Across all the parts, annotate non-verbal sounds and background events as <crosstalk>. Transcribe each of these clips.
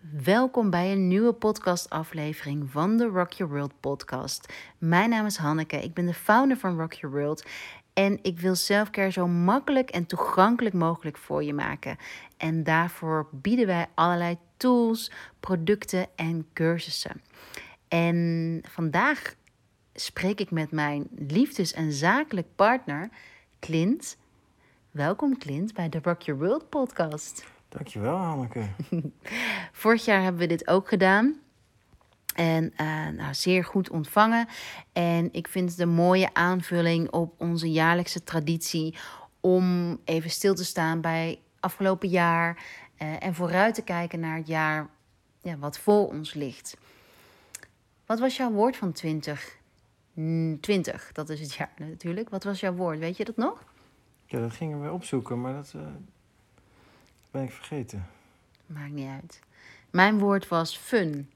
Welkom bij een nieuwe podcastaflevering van de Rock Your World podcast. Mijn naam is Hanneke, ik ben de founder van Rock Your World en ik wil selfcare zo makkelijk en toegankelijk mogelijk voor je maken. En daarvoor bieden wij allerlei tools, producten en cursussen. En vandaag spreek ik met mijn liefdes- en zakelijk partner Clint. Welkom Clint bij de Rock Your World podcast. Dankjewel, Hanneke. <laughs> Vorig jaar hebben we dit ook gedaan. En uh, nou, zeer goed ontvangen. En ik vind het een mooie aanvulling op onze jaarlijkse traditie om even stil te staan bij afgelopen jaar uh, en vooruit te kijken naar het jaar ja, wat voor ons ligt. Wat was jouw woord van 20? 20, dat is het jaar natuurlijk. Wat was jouw woord? Weet je dat nog? Ja, dat gingen we opzoeken, maar dat uh, ben ik vergeten. Maakt niet uit. Mijn woord was fun.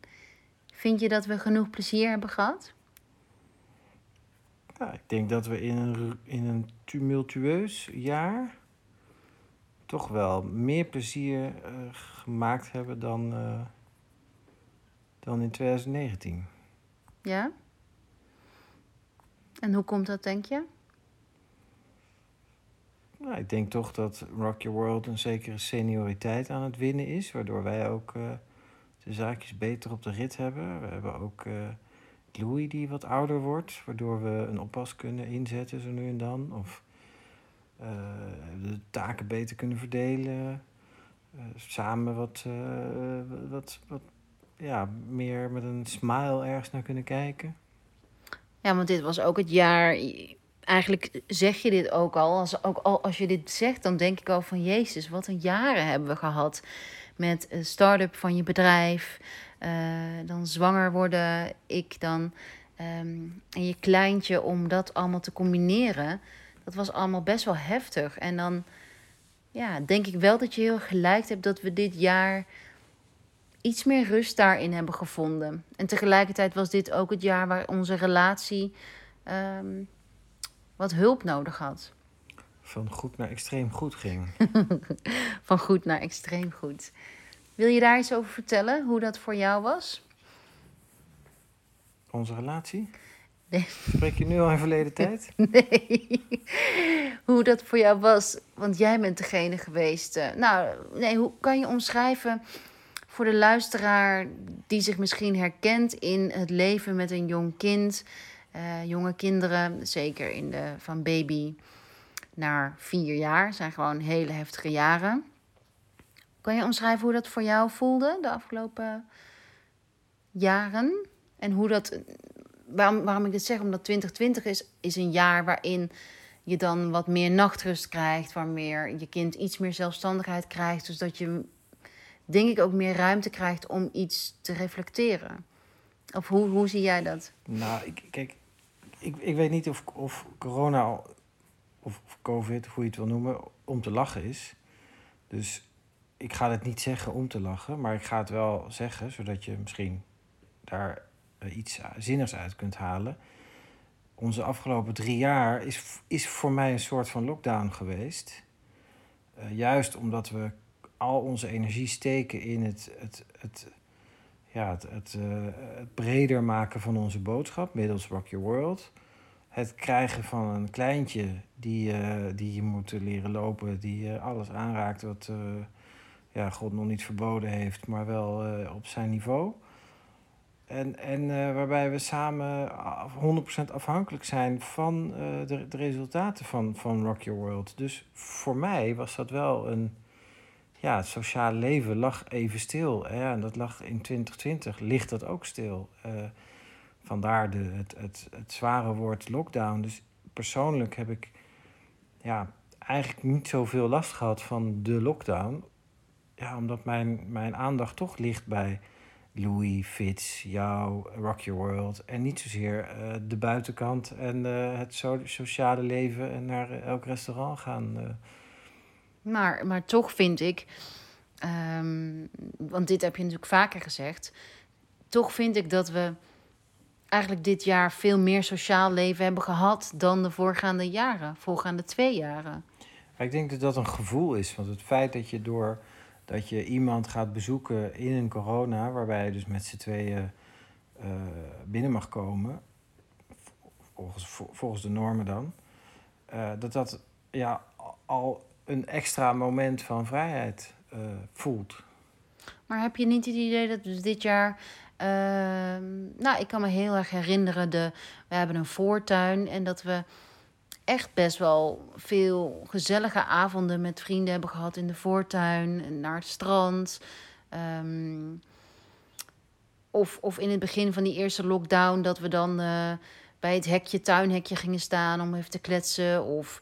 Vind je dat we genoeg plezier hebben gehad? Ja, ik denk dat we in een, in een tumultueus jaar toch wel meer plezier uh, gemaakt hebben dan, uh, dan in 2019. Ja? En hoe komt dat, denk je? Nou, ik denk toch dat Rock Your World een zekere senioriteit aan het winnen is, waardoor wij ook uh, de zaakjes beter op de rit hebben. We hebben ook uh, Louis die wat ouder wordt, waardoor we een oppas kunnen inzetten zo nu en dan. Of uh, de taken beter kunnen verdelen. samen wat, wat, wat ja, meer met een smile ergens naar kunnen kijken. Ja, want dit was ook het jaar eigenlijk zeg je dit ook al. Als, ook al. als je dit zegt, dan denk ik al van Jezus, wat een jaren hebben we gehad. Met een start-up van je bedrijf. Uh, dan zwanger worden, ik dan. Um, en je kleintje om dat allemaal te combineren. Dat was allemaal best wel heftig. En dan ja, denk ik wel dat je heel gelijk hebt dat we dit jaar iets meer rust daarin hebben gevonden. En tegelijkertijd was dit ook het jaar waar onze relatie. Um, wat hulp nodig had. Van goed naar extreem goed ging. <laughs> Van goed naar extreem goed. Wil je daar iets over vertellen, hoe dat voor jou was? Onze relatie? Nee. Spreek je nu al in verleden tijd? <laughs> Nee. Hoe dat voor jou was, want jij bent degene geweest. Uh, nou, nee, hoe kan je omschrijven voor de luisteraar die zich misschien herkent in het leven met een jong kind? Uh, jonge kinderen, zeker in de, van baby naar vier jaar, zijn gewoon hele heftige jaren. Kan je omschrijven hoe dat voor jou voelde de afgelopen jaren? En hoe dat, waarom, waarom ik dit zeg, omdat 2020 is, is een jaar waarin je dan wat meer nachtrust krijgt, waarmee je kind iets meer zelfstandigheid krijgt. Dus dat je, denk ik, ook meer ruimte krijgt om iets te reflecteren. Of hoe, hoe zie jij dat? Nou, ik, kijk, ik, ik weet niet of, of corona of, of COVID, hoe je het wil noemen, om te lachen is. Dus ik ga het niet zeggen om te lachen, maar ik ga het wel zeggen, zodat je misschien daar uh, iets zinnigs uit kunt halen. Onze afgelopen drie jaar is, is voor mij een soort van lockdown geweest. Uh, juist omdat we al onze energie steken in het, het, het, ja, het, het, uh, het, breder maken van onze boodschap middels Rock Your World. Het krijgen van een kleintje die, uh, die je moet leren lopen, die uh, alles aanraakt wat ja, God nog niet verboden heeft, maar wel op zijn niveau. En, en waarbij we samen 100% afhankelijk zijn van de, de resultaten van, van Rock Your World. Dus voor mij was dat wel een ja, het sociale leven lag even stil. Hè? En dat lag in 2020, ligt dat ook stil. Uh, vandaar de, het, het, het zware woord lockdown. Dus persoonlijk heb ik ja, eigenlijk niet zoveel last gehad van de lockdown. Ja, omdat mijn, mijn aandacht toch ligt bij Louis, Fitz, jou, Rock Your World. En niet zozeer uh, de buitenkant en uh, het so sociale leven en naar elk restaurant gaan. Maar, maar toch vind ik, um, want dit heb je natuurlijk vaker gezegd, toch vind ik dat we eigenlijk dit jaar veel meer sociaal leven hebben gehad dan de voorgaande jaren, voorgaande twee jaren. Ik denk dat dat een gevoel is, want het feit dat je door dat je iemand gaat bezoeken in een corona, waarbij je dus met z'n tweeën eh, binnen mag komen, volgens, volgens de normen dan, eh, dat dat ja, al een extra moment van vrijheid eh, voelt. Maar heb je niet het idee dat dus dit jaar. ehm, nou, ik kan me heel erg herinneren. De, we hebben een voortuin. En dat we echt best wel veel gezellige avonden met vrienden hebben gehad in de voortuin. Naar het strand. Ehm, of, of in het begin van die eerste lockdown. Dat we dan eh, bij het hekje, tuinhekje gingen staan om even te kletsen. Of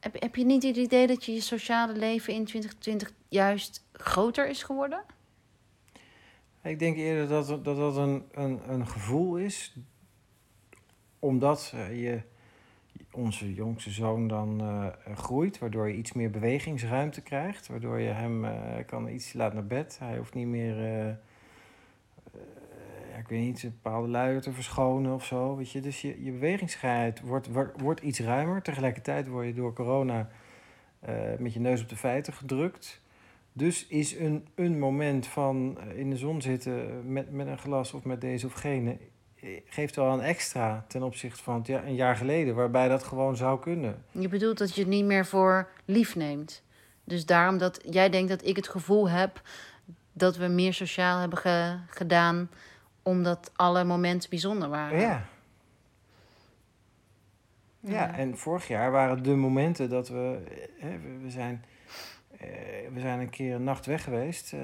heb, heb je niet het idee dat je je sociale leven in 2020 juist groter is geworden? Ik denk eerder dat dat, dat een, een, een gevoel is, omdat eh, je onze jongste zoon dan eh, groeit, waardoor je iets meer bewegingsruimte krijgt, waardoor je hem eh, kan iets laat naar bed. Hij hoeft niet meer, ik weet niet, bepaalde luier te verschonen of zo, weet je. Dus je, je bewegingsvrijheid wordt, wordt, iets ruimer. Tegelijkertijd word je door corona eh, met je neus op de feiten gedrukt. Dus is een, een moment van eh, in de zon zitten met, met een glas of met deze of gene, eh, geeft wel een extra ten opzichte van ja, een jaar geleden, waarbij dat gewoon zou kunnen. Je bedoelt dat je het niet meer voor lief neemt. Dus daarom dat jij denkt dat ik het gevoel heb dat we meer sociaal hebben ge- gedaan, omdat alle momenten bijzonder waren. Ja. Ja, en vorig jaar waren de momenten dat we. hè, we, we zijn, eh, we zijn een keer een nacht weg geweest. eh,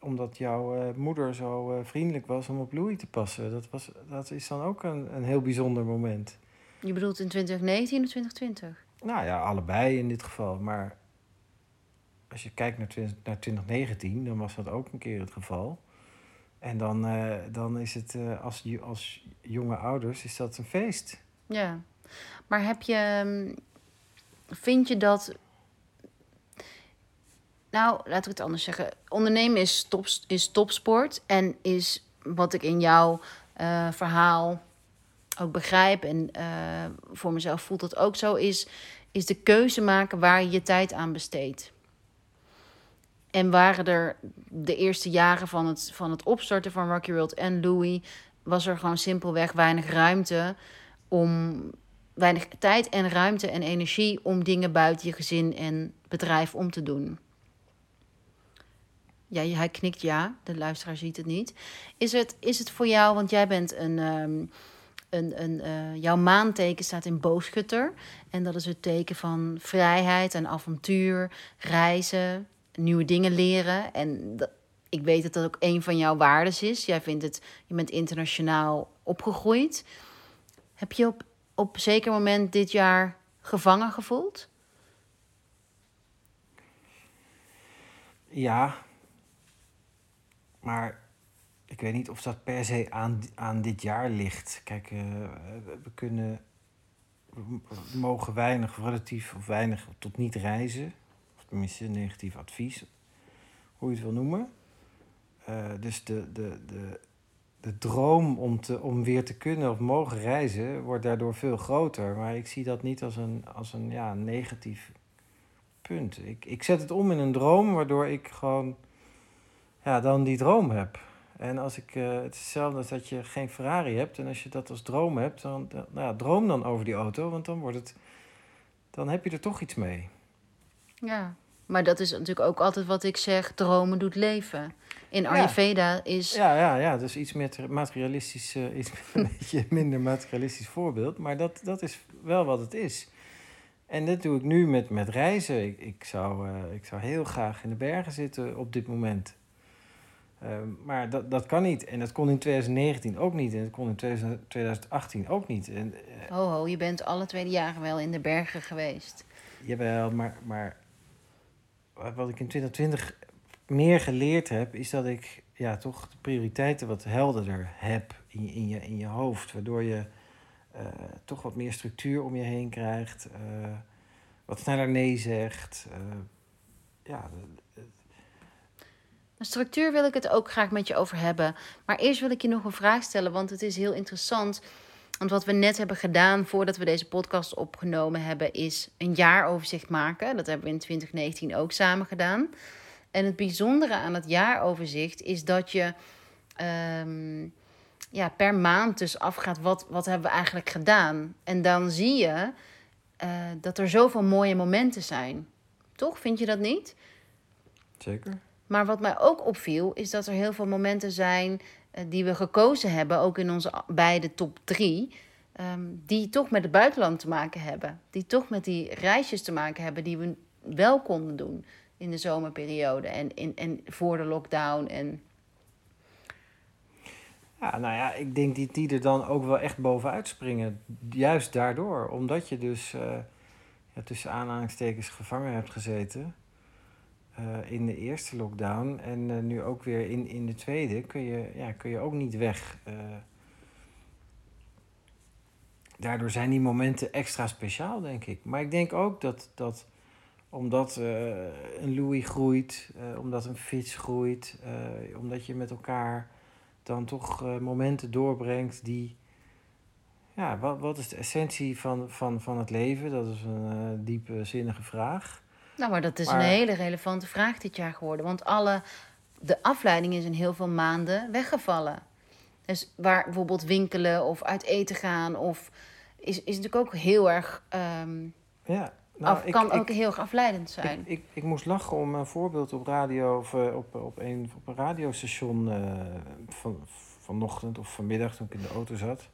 omdat jouw eh, moeder zo eh, vriendelijk was om op Louis te passen. Dat, was, dat is dan ook een, een heel bijzonder moment. Je bedoelt in 2019 of 2020? Nou ja, allebei in dit geval. Maar als je kijkt naar, 20, naar 2019, dan was dat ook een keer het geval. En dan, eh, dan is het eh, als, als jonge ouders is dat een feest. Ja. Maar heb je. ehm, Vind je dat. Nou, laat ik het anders zeggen. Ondernemen is, top, is topsport. En is wat ik in jouw eh, verhaal ook begrijp. En voor mezelf voelt dat ook zo. Is, is de keuze maken waar je je tijd aan besteedt. En waren er de eerste jaren van het, van het opstarten van Rocky World en Louis. was er gewoon simpelweg weinig ruimte om weinig tijd en ruimte en energie om dingen buiten je gezin en bedrijf om te doen. Ja, hij knikt ja, de luisteraar ziet het niet. Is het, is het voor jou, want jij bent een, ehm, een, een eh, jouw maanteken staat in boogschutter. En dat is het teken van vrijheid en avontuur, reizen, nieuwe dingen leren. En ik weet dat dat ook een van jouw waardes is. Jij vindt het, je bent internationaal opgegroeid. Heb je op, op een zeker moment dit jaar gevangen gevoeld? Ja, maar ik weet niet of dat per se aan, aan dit jaar ligt. Kijk, eh, we kunnen, mogen weinig, relatief of weinig tot niet reizen. Tenminste, negatief advies, hoe je het wil noemen. Eh, dus de, de, de, de droom om, te, om weer te kunnen of mogen reizen wordt daardoor veel groter. Maar ik zie dat niet als een, als een ja, negatief punt. Ik, ik zet het om in een droom, waardoor ik gewoon ja, dan die droom heb. En als ik, eh, het is hetzelfde als dat je geen Ferrari hebt. En als je dat als droom hebt, dan- nou ja, droom dan over die auto. Want dan wordt het, dan heb je er toch iets mee. Ja. Maar dat is natuurlijk ook altijd wat ik zeg: dromen doet leven. In Ayurveda is. Ja, ja, ja. Dus iets meer materialistisch, eh, iets <laughs> een beetje minder materialistisch voorbeeld. Maar dat, dat is wel wat het is. En dit doe ik nu met, met reizen. Ik, ik, zou, eh, ik zou heel graag in de bergen zitten op dit moment. Ehm, maar dat, dat kan niet. En dat kon in 2019 ook niet. En dat kon in 2000 2018 ook niet. En, eh, Ho, ho, je bent alle tweede jaren wel in de bergen geweest. Jawel, maar, maar wat ik in 2020 meer geleerd heb, is dat ik ja, toch de prioriteiten wat helderder heb in je, in je, in je hoofd. Waardoor je eh, toch wat meer structuur om je heen krijgt, eh, wat sneller nee zegt. eh, ja, structuur wil ik het ook graag met je over hebben. Maar eerst wil ik je nog een vraag stellen, want het is heel interessant. Want wat we net hebben gedaan voordat we deze podcast opgenomen hebben, is een jaaroverzicht maken. Dat hebben we in 2019 ook samen gedaan. En het bijzondere aan het jaaroverzicht is dat je ehm, ja, per maand dus afgaat wat, wat hebben we eigenlijk gedaan. En dan zie je eh, dat er zoveel mooie momenten zijn. Toch? Vind je dat niet? Zeker. Maar wat mij ook opviel, is dat er heel veel momenten zijn die we gekozen hebben, ook in onze beide top drie, um, die toch met het buitenland te maken hebben. Die toch met die reisjes te maken hebben die we wel konden doen in de zomerperiode en, in, en voor de lockdown. En... Ja, nou ja, ik denk die die er dan ook wel echt bovenuit springen. Juist daardoor, omdat je dus uh, ja, tussen aanhalingstekens gevangen hebt gezeten. Uh, in de eerste lockdown en uh, nu ook weer in, in de tweede, kun je, ja, kun je ook niet weg. Uh, daardoor zijn die momenten extra speciaal, denk ik. Maar ik denk ook dat, dat omdat een Louis groeit, omdat een fiets groeit, omdat je met elkaar dan toch momenten doorbrengt die. Ja, wat, wat is de essentie van, van, van het leven? Dat is een diepe, zinnige vraag. Nou, maar dat is maar... een hele relevante vraag dit jaar geworden. Want alle, de afleiding is in heel veel maanden weggevallen. Dus waar bijvoorbeeld winkelen of uit eten gaan, of is, is natuurlijk ook heel erg. Um, ja, nou, af, kan ik, ook ik, heel erg afleidend zijn. Ik, ik, moest lachen om een voorbeeld op radio of op, op, een, op een radiostation uh, van, vanochtend of vanmiddag toen ik in de auto zat.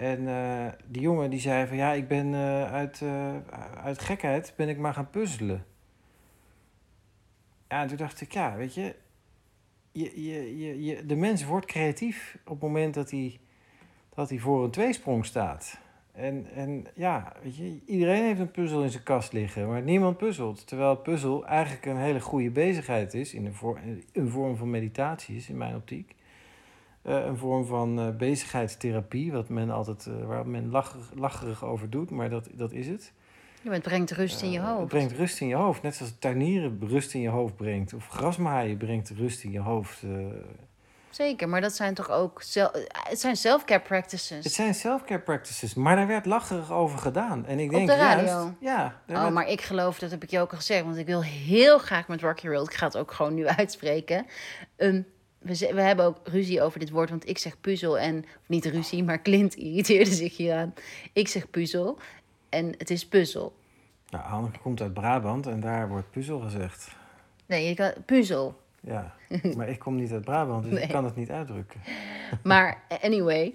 En uh, die jongen die zei van ja, ik ben uh, uit, uh, uit gekheid ben ik maar gaan puzzelen. Ja, en toen dacht ik, ja, weet je, je, je, je, je, de mens wordt creatief op het moment dat hij, dat hij voor een tweesprong staat. En, en ja, weet je, iedereen heeft een puzzel in zijn kast liggen, maar niemand puzzelt. Terwijl puzzel eigenlijk een hele goede bezigheid is, in een vorm van meditatie is in mijn optiek. Uh, een vorm van uh, bezigheidstherapie, wat men altijd, uh, waar men lacher, lacherig over doet, maar dat, dat is het. Ja, het brengt rust in je hoofd. Het brengt rust in je hoofd, net zoals tuinieren rust in je hoofd brengt, of grasmaaien brengt rust in je hoofd. Zeker, maar dat zijn toch ook het zijn self-care practices. Het zijn self-care practices, maar daar werd lacherig over gedaan. En ik denk Op de radio? Juist, ja. Oh, werd... maar ik geloof, dat heb ik je ook al gezegd, want ik wil heel graag met Rocky World, ik ga het ook gewoon nu <laughs> uitspreken, een we, we hebben ook ruzie over dit woord, want ik zeg puzzel en niet ruzie, maar Clint irriteerde zich hieraan. Ik zeg puzzel en het is puzzel. Nou, Hanneke komt uit Brabant en daar wordt puzzel gezegd. Nee, je kan, puzzel. Ja, maar ik kom niet uit Brabant, dus nee. ik kan het niet uitdrukken. Maar anyway,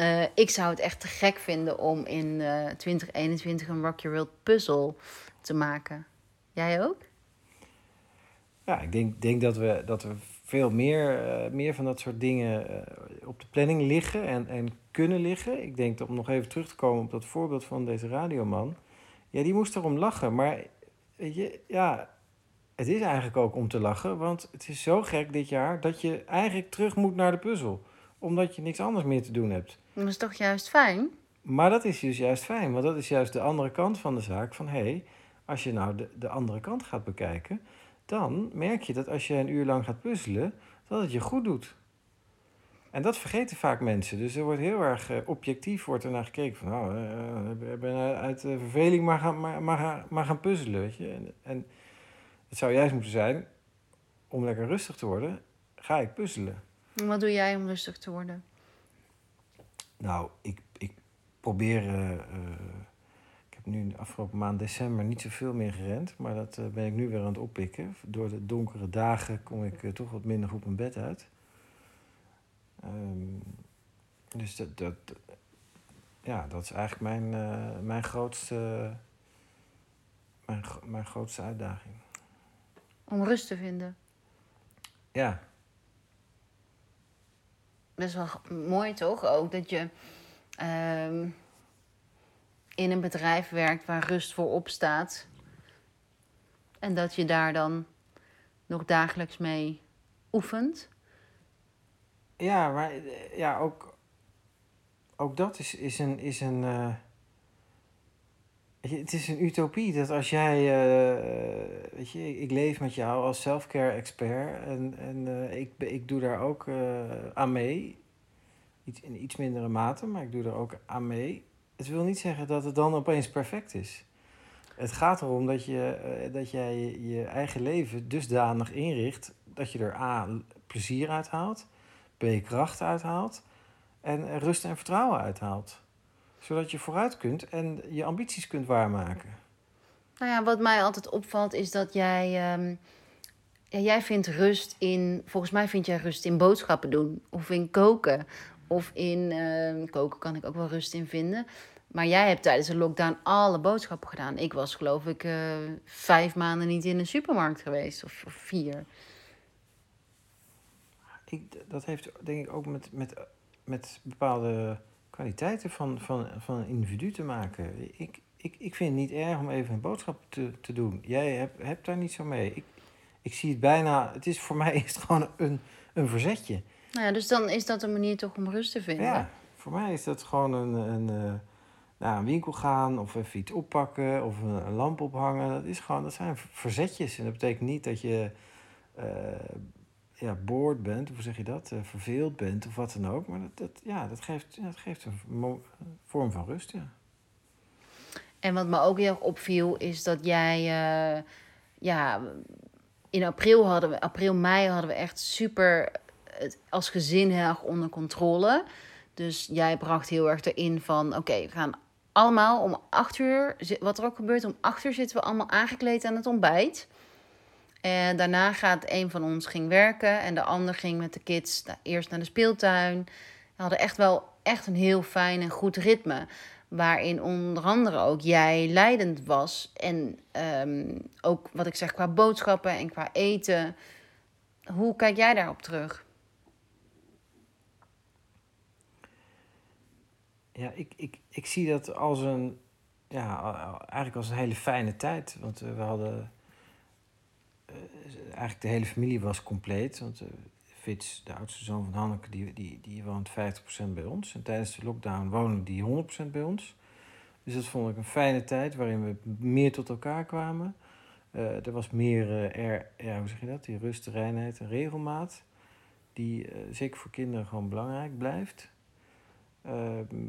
uh, ik zou het echt te gek vinden om in uh, 2021 een Rock Your World puzzel te maken. Jij ook? Ja, ik denk, denk dat, we, dat we veel meer, uh, meer van dat soort dingen uh, op de planning liggen en, en kunnen liggen. Ik denk dat om nog even terug te komen op dat voorbeeld van deze radioman. Ja, die moest erom lachen. Maar weet je, ja, het is eigenlijk ook om te lachen. Want het is zo gek dit jaar dat je eigenlijk terug moet naar de puzzel. Omdat je niks anders meer te doen hebt. Dat is toch juist fijn? Maar dat is dus juist fijn. Want dat is juist de andere kant van de zaak. Van hé, hey, als je nou de, de andere kant gaat bekijken dan merk je dat als je een uur lang gaat puzzelen, dat het je goed doet. En dat vergeten vaak mensen. Dus er wordt heel erg uh, objectief wordt er naar gekeken van, nou, uh, ik ben uit uh, verveling maar gaan, maar, maar, maar gaan puzzelen, weet je. En, en het zou juist moeten zijn, om lekker rustig te worden, ga ik puzzelen. En wat doe jij om rustig te worden? Nou, ik, ik probeer nu de afgelopen maand december niet zoveel meer gerend. Maar dat uh, ben ik nu weer aan het oppikken. Door de donkere dagen kom ik uh, toch wat minder op mijn bed uit. Um, dus dat, dat, ja, dat is eigenlijk mijn, uh, mijn, grootste, mijn, mijn grootste uitdaging. Om rust te vinden? Ja. Dat is wel mooi toch? Ook dat je... Um in een bedrijf werkt waar rust voor opstaat. En dat je daar dan nog dagelijks mee oefent. Ja, maar ja, ook, ook dat is, is een. Is een uh, het is een utopie dat als jij. Uh, weet je, ik leef met jou als self-care expert en, en ik, ik doe daar ook aan mee. Iets, in iets mindere mate, maar ik doe er ook aan mee het wil niet zeggen dat het dan opeens perfect is. Het gaat erom dat, je, eh, dat jij je, eigen leven dusdanig inricht dat je er A. plezier uit haalt, B. kracht uithaalt en rust en vertrouwen uithaalt. Zodat je vooruit kunt en je ambities kunt waarmaken. Nou ja, wat mij altijd opvalt is dat jij. ehm, jij vindt rust in. Volgens mij vind jij rust in boodschappen doen. Of in koken. Of in. ehm, koken kan ik ook wel rust in vinden. Maar jij hebt tijdens de lockdown alle boodschappen gedaan. Ik was geloof ik eh, vijf maanden niet in een supermarkt geweest. Of, vier. Ik, dat heeft denk ik ook met, met, met bepaalde kwaliteiten van, van, van een individu te maken. Ik, ik, ik vind het niet erg om even een boodschap te, te doen. Jij hebt, hebt daar niet zo mee. Ik, ik zie het bijna, het is voor mij is het gewoon een, een verzetje. Nou ja, dus dan is dat een manier toch om rust te vinden. Ja, voor mij is dat gewoon een, een, eh, naar een winkel gaan of even iets oppakken of een, een lamp ophangen. Dat, is gewoon, dat zijn verzetjes. En dat betekent niet dat je eh ja, bored bent, of hoe zeg je dat, Eh, verveeld bent of wat dan ook. Maar dat, dat, ja, dat, geeft, ja, dat geeft een vorm van rust, ja. En wat me ook heel erg opviel is dat jij, ja, in april hadden we, april, mei hadden we echt super het als gezin heel erg onder controle. Dus jij bracht heel erg erin van, oké, we gaan allemaal om acht uur, wat er ook gebeurt, om acht uur zitten we allemaal aangekleed aan het ontbijt. En daarna gaat een van ons ging werken en de ander ging met de kids eerst naar de speeltuin. We hadden echt wel echt een heel fijn en goed ritme. Waarin onder andere ook jij leidend was. En ehm, ook wat ik zeg qua boodschappen en qua eten. Hoe kijk jij daarop terug? Ja, ik, ik, ik zie dat als een, ja, eigenlijk als een hele fijne tijd. Want eh, we hadden, eh, eigenlijk de hele familie was compleet. Want eh, Fitz, de oudste zoon van Hanneke, die, die, die woont 50% bij ons. En tijdens de lockdown wonen die 100% bij ons. Dus dat vond ik een fijne tijd waarin we meer tot elkaar kwamen. Er was meer, er, ja, hoe zeg je dat, die rust, reinheid en regelmaat. Die zeker voor kinderen gewoon belangrijk blijft. Eh,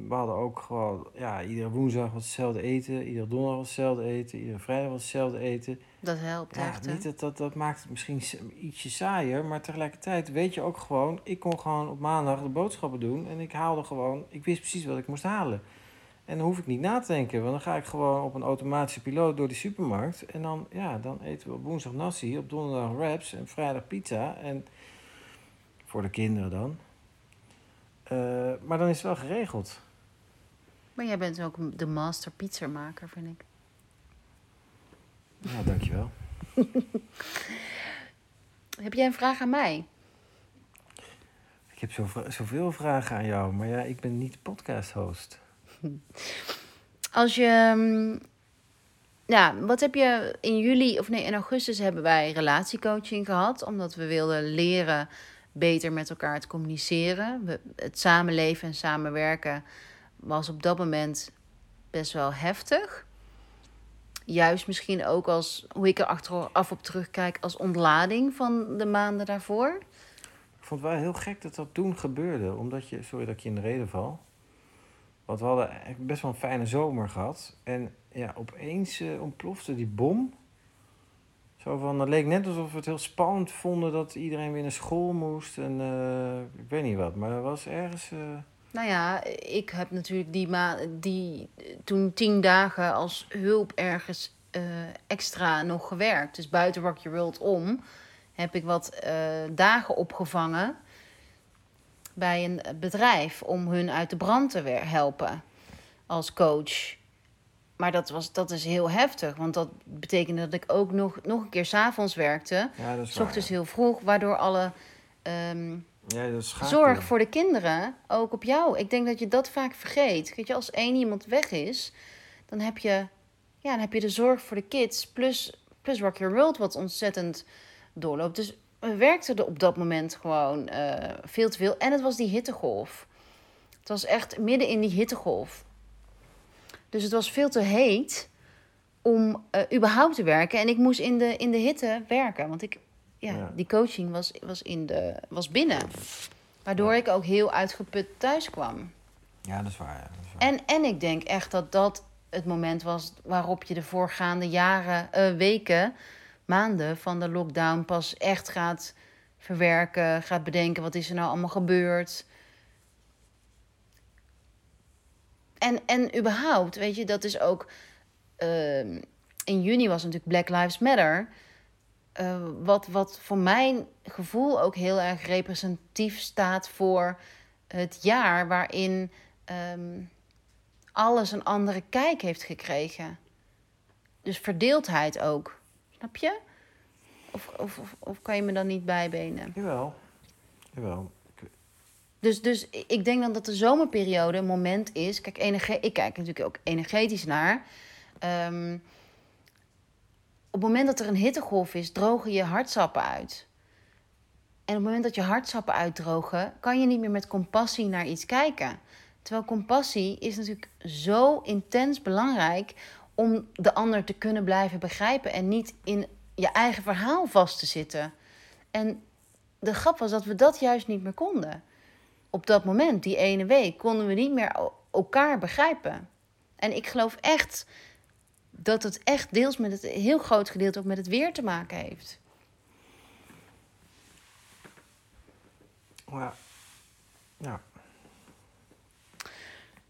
we hadden ook gewoon, ja, iedere woensdag was hetzelfde eten, iedere donderdag was hetzelfde eten, iedere vrijdag was hetzelfde eten. Dat helpt Ja, echt. niet dat, dat, dat maakt het misschien ietsje saaier, maar tegelijkertijd weet je ook gewoon, ik kon gewoon op maandag de boodschappen doen en ik haalde gewoon, ik wist precies wat ik moest halen. En dan hoef ik niet na te denken, want dan ga ik gewoon op een automatische piloot door die supermarkt en dan, ja, dan eten we op woensdag nasi, op donderdag wraps en vrijdag pizza en voor de kinderen dan. Eh, maar dan is het wel geregeld. Maar jij bent ook de master pizzamaker, vind ik. Ja, dankjewel. <laughs> Heb jij een vraag aan mij? Ik heb zoveel, zoveel vragen aan jou, maar ja, ik ben niet podcast-host. <laughs> Als je. ehm, Ja, wat heb je in juli of nee, in augustus hebben wij relatiecoaching gehad, omdat we wilden leren beter met elkaar te communiceren. We, het samenleven en samenwerken was op dat moment best wel heftig. Juist misschien ook als, hoe ik er achteraf op terugkijk, als ontlading van de maanden daarvoor. Ik vond het wel heel gek dat dat toen gebeurde, omdat je, sorry dat ik je in de reden val. Want we hadden best wel een fijne zomer gehad. En ja, opeens eh, ontplofte die bom. Zo van, het leek net alsof we het heel spannend vonden dat iedereen weer naar school moest. En eh, ik weet niet wat, maar er was ergens... eh, Nou ja, ik heb natuurlijk die, ma die toen tien dagen als hulp ergens eh, extra nog gewerkt. Dus buiten Rock Your World om heb ik wat dagen opgevangen bij een bedrijf om hun uit de brand te helpen als coach. Maar dat, was, dat is heel heftig, want dat betekende dat ik ook nog, nog een keer s'avonds werkte. ja, dat is S waar, ochtends ja. heel vroeg, waardoor alle ehm, Ja, dat zorg voor de kinderen ook op jou. Ik denk dat je dat vaak vergeet. Weet je, als één iemand weg is, dan heb je, ja, dan heb je de zorg voor de kids plus, plus Rock Your World, wat ontzettend doorloopt. Dus we werkten er op dat moment gewoon eh, veel te veel. En het was die hittegolf. Het was echt midden in die hittegolf. Dus het was veel te heet om eh, überhaupt te werken. En ik moest in de, in de hitte werken. Want ik, ja, Ja. die coaching was, was, in de, was binnen. Waardoor Ja. ik ook heel uitgeput thuis kwam. Ja, dat is waar. Ja, dat is waar. En, en ik denk echt dat dat het moment was waarop je de voorgaande jaren, eh, weken, maanden van de lockdown pas echt gaat verwerken, gaat bedenken wat is er nou allemaal gebeurd. En, en überhaupt, weet je, dat is ook. ehm, in juni was natuurlijk Black Lives Matter. eh, wat, wat voor mijn gevoel ook heel erg representatief staat voor het jaar waarin ehm, alles een andere kijk heeft gekregen. Dus verdeeldheid ook. Snap je? Of, of, of, of kan je me dan niet bijbenen? Jawel. Jawel. Dus, dus ik denk dan dat de zomerperiode een moment is. Kijk, energe- ik kijk natuurlijk ook energetisch naar. Ehm, op het moment dat er een hittegolf is, drogen je hartsappen uit. En op het moment dat je hartsappen uitdrogen, kan je niet meer met compassie naar iets kijken. Terwijl compassie is natuurlijk zo intens belangrijk om de ander te kunnen blijven begrijpen en niet in je eigen verhaal vast te zitten. En de grap was dat we dat juist niet meer konden. Op dat moment, die ene week, konden we niet meer elkaar begrijpen. En ik geloof echt dat het echt deels met het heel groot gedeelte ook met het weer te maken heeft. Ja. Ja.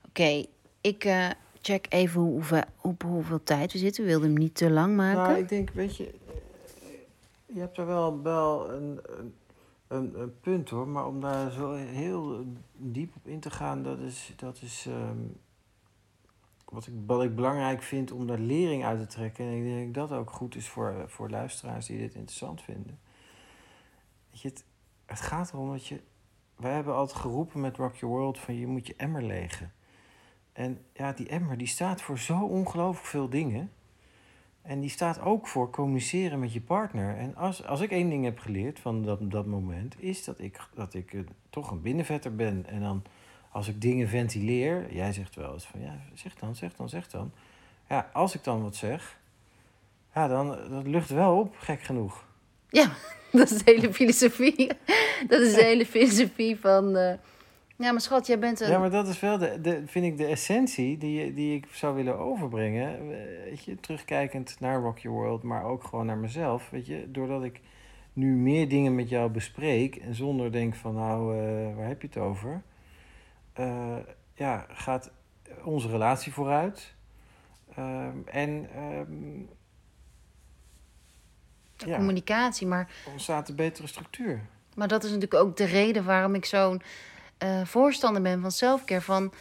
Oké, ik eh, check even hoe, op hoeveel tijd we zitten. We wilden hem niet te lang maken. Nou, ik denk, weet je, eh, je hebt er wel, wel een, een, een, een punt hoor, maar om daar zo heel diep op in te gaan, dat is, dat is ehm, wat, ik, ik belangrijk vind om daar lering uit te trekken. En ik denk dat dat ook goed is voor, voor luisteraars die dit interessant vinden. Weet je, het, het gaat erom dat je, wij hebben altijd geroepen met Rock Your World van je moet je emmer legen. En ja, die emmer die staat voor zo ongelooflijk veel dingen. En die staat ook voor communiceren met je partner. En als, als ik één ding heb geleerd van dat, dat moment, is dat ik, dat ik eh, toch een binnenvetter ben. En dan als ik dingen ventileer, jij zegt wel eens van ja, zeg dan, zeg dan, zeg dan. Ja, als ik dan wat zeg, ja, dan dat lucht wel op, gek genoeg. Ja, <laughs> dat is de hele filosofie. Dat is de hele filosofie van... eh, ja, maar schat, jij bent een... Ja, maar dat is wel, de, de, vind ik, de essentie die, die ik zou willen overbrengen. Eh, Weet je, terugkijkend naar Rock Your World, maar ook gewoon naar mezelf. Weet je, doordat ik nu meer dingen met jou bespreek en zonder denk van nou, eh, waar heb je het over? Eh, ja, gaat onze relatie vooruit. Ehm, en ehm, ja, communicatie, maar ontstaat een betere structuur. Maar dat is natuurlijk ook de reden waarom ik zo'n eh, voorstander ben van selfcare. Van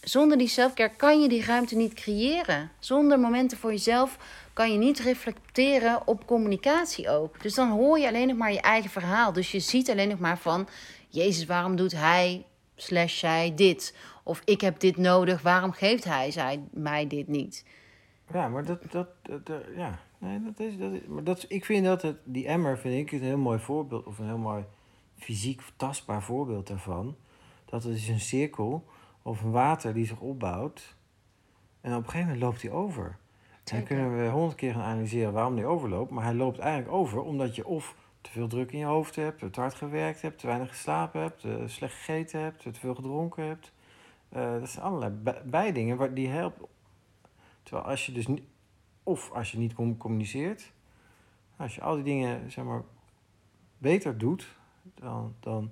zonder die selfcare kan je die ruimte niet creëren. Zonder momenten voor jezelf kan je niet reflecteren op communicatie ook. Dus dan hoor je alleen nog maar je eigen verhaal. Dus je ziet alleen nog maar van... Jezus, waarom doet hij slash zij dit? Of ik heb dit nodig, waarom geeft hij zij mij dit niet? Ja, maar dat, dat, dat, ja, nee, dat is, dat is, maar dat, ik vind dat het, die emmer vind ik een heel mooi voorbeeld, of een heel mooi fysiek tastbaar voorbeeld daarvan. Dat het is een cirkel of een water die zich opbouwt en op een gegeven moment loopt hij over. En dan kunnen we honderd keer gaan analyseren waarom die overloopt, maar hij loopt eigenlijk over omdat je of te veel druk in je hoofd hebt, te hard gewerkt hebt, te weinig geslapen hebt, eh, slecht gegeten hebt, te veel gedronken hebt. Eh, dat zijn allerlei bij- bijdingen waar- die helpen Terwijl als je dus niet, of als je niet com- communiceert, als je al die dingen zeg maar beter doet, dan, dan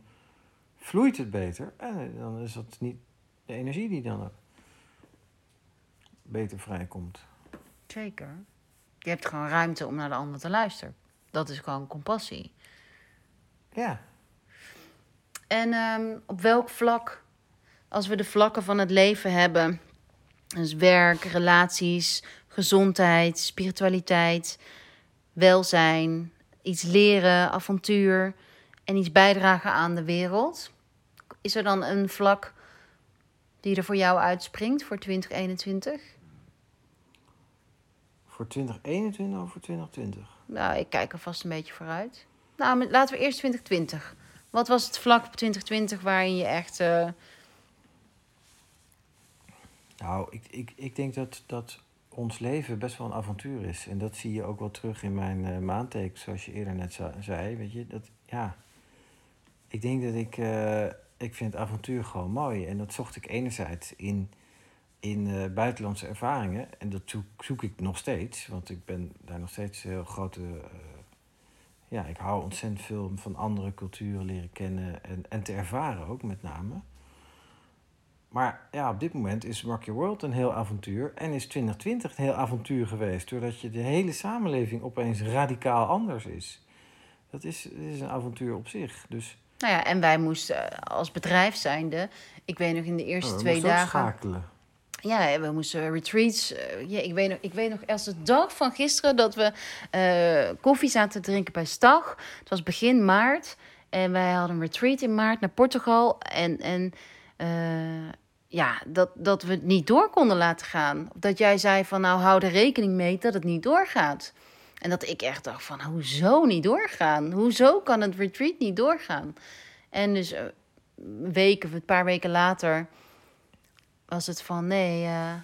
vloeit het beter. En dan is dat niet de energie die dan beter vrijkomt. Zeker. Je hebt gewoon ruimte om naar de ander te luisteren. Dat is gewoon compassie. Ja, En ehm, op welk vlak, als we de vlakken van het leven hebben, dus werk, relaties, gezondheid, spiritualiteit, welzijn, iets leren, avontuur en iets bijdragen aan de wereld, is er dan een vlak die er voor jou uitspringt voor 2021? voor 2021 of voor 2020? Nou, ik kijk er vast een beetje vooruit. Nou, laten we eerst 2020. Wat was het vlak op 2020 waarin je echt. eh, Nou, ik, ik, ik denk dat, dat ons leven best wel een avontuur is. En dat zie je ook wel terug in mijn eh maandteken, zoals je eerder net zei. Weet je, dat, ja. Ik denk dat ik, eh, ik vind avontuur gewoon mooi. En dat zocht ik enerzijds in in eh, buitenlandse ervaringen. En dat zoek, zoek ik nog steeds, want ik ben daar nog steeds heel grote. eh, ja, ik hou ontzettend veel van andere culturen leren kennen en, en te ervaren ook met name. Maar ja, op dit moment is Rock Your World een heel avontuur. En is 2020 een heel avontuur geweest. Doordat je de hele samenleving opeens radicaal anders is. Dat is, dat is een avontuur op zich. Dus Nou ja, en wij moesten eh, als bedrijf zijnde... Ik weet nog in de eerste oh, we twee dagen... schakelen. Ja, we moesten retreats. eh, ja, ik, weet nog, ik weet nog als de dag van gisteren dat we eh, koffie zaten te drinken bij Stag. Het was begin maart. En wij hadden een retreat in maart naar Portugal. En, en ja, dat, dat we het niet door konden laten gaan. Dat jij zei van nou hou er rekening mee dat het niet doorgaat. En dat ik echt dacht van hoezo niet doorgaan? Hoezo kan het retreat niet doorgaan? En dus eh, weken, een paar weken later was het van nee, eh, Ja,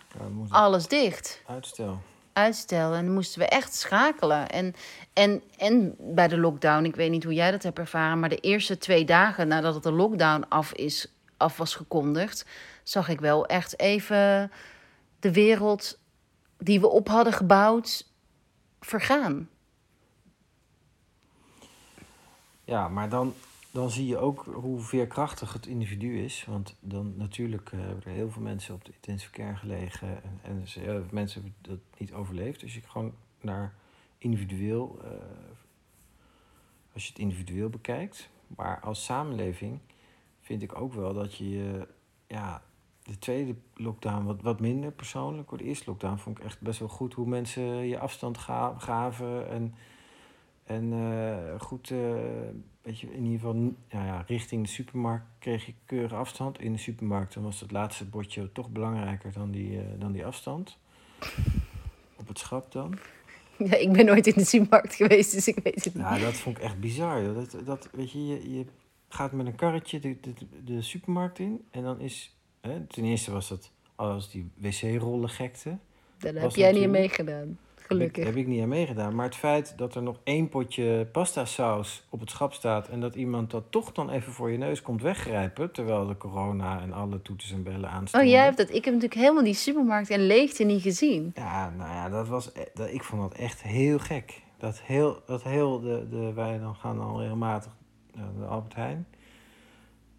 alles dicht. uitstel. Uitstel. En dan moesten we echt schakelen. En, en, en bij de lockdown, ik weet niet hoe jij dat hebt ervaren, maar de eerste twee dagen nadat het de lockdown af, is, af was gekondigd, zag ik wel echt even de wereld die we op hadden gebouwd vergaan. Ja, maar dan, dan zie je ook hoe veerkrachtig het individu is. Want dan natuurlijk eh, hebben er heel veel mensen op de intensive care gelegen. En, en mensen hebben dat niet overleefd. Dus je gewoon naar individueel, eh, als je het individueel bekijkt. Maar als samenleving vind ik ook wel dat je, ja, de tweede lockdown wat, wat minder persoonlijk. Hoor. De eerste lockdown vond ik echt best wel goed hoe mensen je afstand ga, gaven. En, en eh, goed, eh, weet je, in ieder geval nou ja, richting de supermarkt kreeg je keurig afstand. In de supermarkt dan was het laatste bordje toch belangrijker dan die, eh, dan die afstand. Op het schap dan. <laughs> Ja, ik ben nooit in de supermarkt geweest, dus ik weet het niet. Ja, dat vond ik echt bizar. joh. Dat, dat, weet je, je, je gaat met een karretje de, de, de supermarkt in. En dan is, hè, ten eerste was dat als die wc-rollen gekte. Daar heb jij niet meegedaan. Heb ik, Gelukkig. heb ik niet aan meegedaan. Maar het feit dat er nog één potje pasta saus op het schap staat... en dat iemand dat toch dan even voor je neus komt weggrijpen... terwijl de corona en alle toeters en bellen aanstaan. Oh, jij hebt dat. Ik heb natuurlijk helemaal die supermarkt en leegte niet gezien. Ja, nou ja, dat was, e- dat, ik vond dat echt heel gek. Dat heel, dat heel de, de, wij dan gaan al regelmatig naar de Albert Heijn.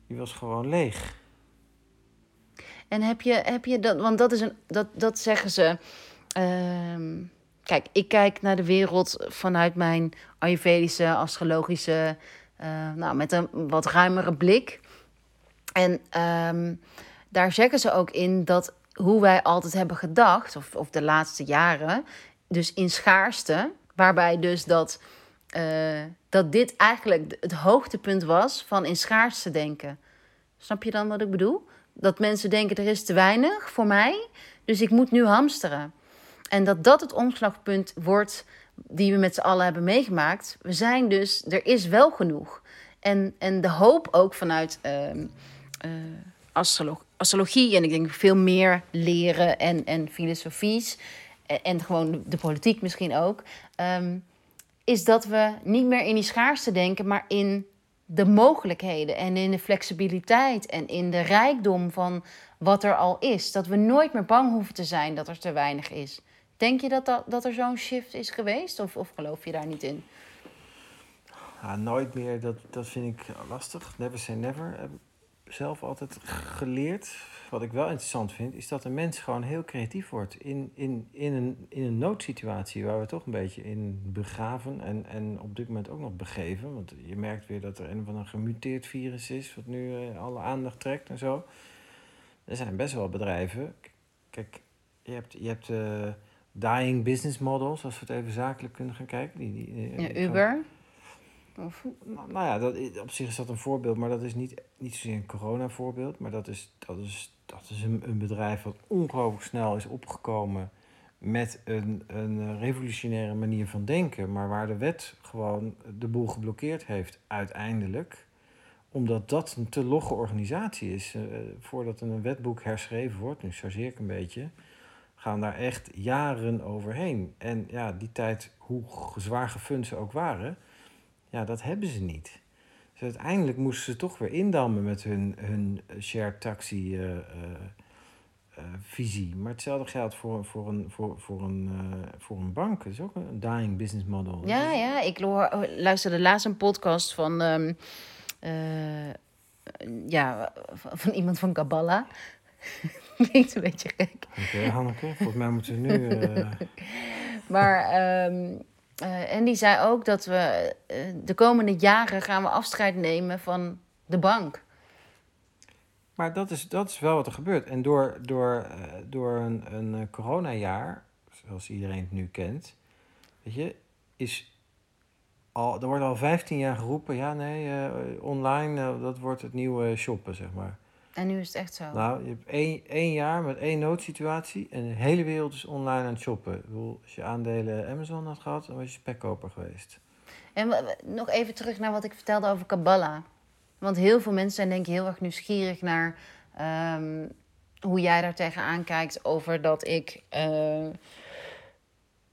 Die was gewoon leeg. En heb je, heb je dat, want dat is een, dat, dat zeggen ze. ehm, kijk, ik kijk naar de wereld vanuit mijn Ayurvedische, astrologische, eh, nou, met een wat ruimere blik. En ehm, daar zeggen ze ook in dat hoe wij altijd hebben gedacht, of, of de laatste jaren, dus in schaarste, waarbij dus dat, eh, dat dit eigenlijk het hoogtepunt was van in schaarste denken. Snap je dan wat ik bedoel? Dat mensen denken er is te weinig voor mij, dus ik moet nu hamsteren. En dat dat het omslagpunt wordt die we met z'n allen hebben meegemaakt. We zijn dus, er is wel genoeg. En, en de hoop ook vanuit ehm, eh, astrolo- astrologie en ik denk veel meer leren en, en filosofies en, en gewoon de politiek misschien ook. ehm, is dat we niet meer in die schaarste denken, maar in de mogelijkheden en in de flexibiliteit en in de rijkdom van wat er al is. Dat we nooit meer bang hoeven te zijn dat er te weinig is. Denk je dat, dat, dat er zo'n shift is geweest of, of geloof je daar niet in? Ja, nooit meer, dat, dat vind ik lastig. Never say never zelf altijd geleerd. Wat ik wel interessant vind, is dat een mens gewoon heel creatief wordt. In, in, in, een, in een noodsituatie waar we toch een beetje in begraven. En, en op dit moment ook nog begeven. Want je merkt weer dat er een van een gemuteerd virus is. Wat nu eh, alle aandacht trekt en zo. Er zijn best wel bedrijven. Kijk, je hebt, je hebt eh, dying business models, als we het even zakelijk kunnen gaan kijken. Die, die, eh, Ja, Uber? Nou, nou ja, dat, op zich is dat een voorbeeld, maar dat is niet, niet zozeer een corona-voorbeeld. Maar dat is, dat is, dat is een, een bedrijf wat ongelooflijk snel is opgekomen met een, een revolutionaire manier van denken. Maar waar de wet gewoon de boel geblokkeerd heeft uiteindelijk. Omdat dat een te logge organisatie is. Eh, voordat een wetboek herschreven wordt, nu chargeer ik een beetje, gaan daar echt jaren overheen. En ja, die tijd, hoe zwaar gefund ze ook waren ja, dat hebben ze niet. Dus uiteindelijk moesten ze toch weer indammen met hun, hun shared taxi eh, eh, eh, visie. Maar hetzelfde geldt voor, voor, een, voor, voor, een, voor een bank. Dat is ook een dying business model. Ja, ja. Ik luisterde laatst een podcast van, ehm, eh, ja, van iemand van Kabbalah. <laughs> Klinkt een beetje gek. Oké, Hanneke, volgens mij moeten we nu... <laughs> Maar, ehm, eh, en die zei ook dat we eh, de komende jaren gaan we afscheid nemen van de bank. Maar dat is, dat is wel wat er gebeurt. En door, door, eh, door een, een coronajaar, zoals iedereen het nu kent, weet je, is al, er wordt al 15 jaar geroepen, ja nee, online, dat wordt het nieuwe shoppen, zeg maar. En nu is het echt zo. Nou, je hebt één, één jaar met één noodsituatie en de hele wereld is online aan het shoppen. Ik bedoel, als je aandelen Amazon had gehad, dan was je spekkoper geweest. En nog even terug naar wat ik vertelde over Kabbalah. Want heel veel mensen zijn denk ik heel erg nieuwsgierig naar ehm, hoe jij daar tegenaan kijkt over dat ik. eh,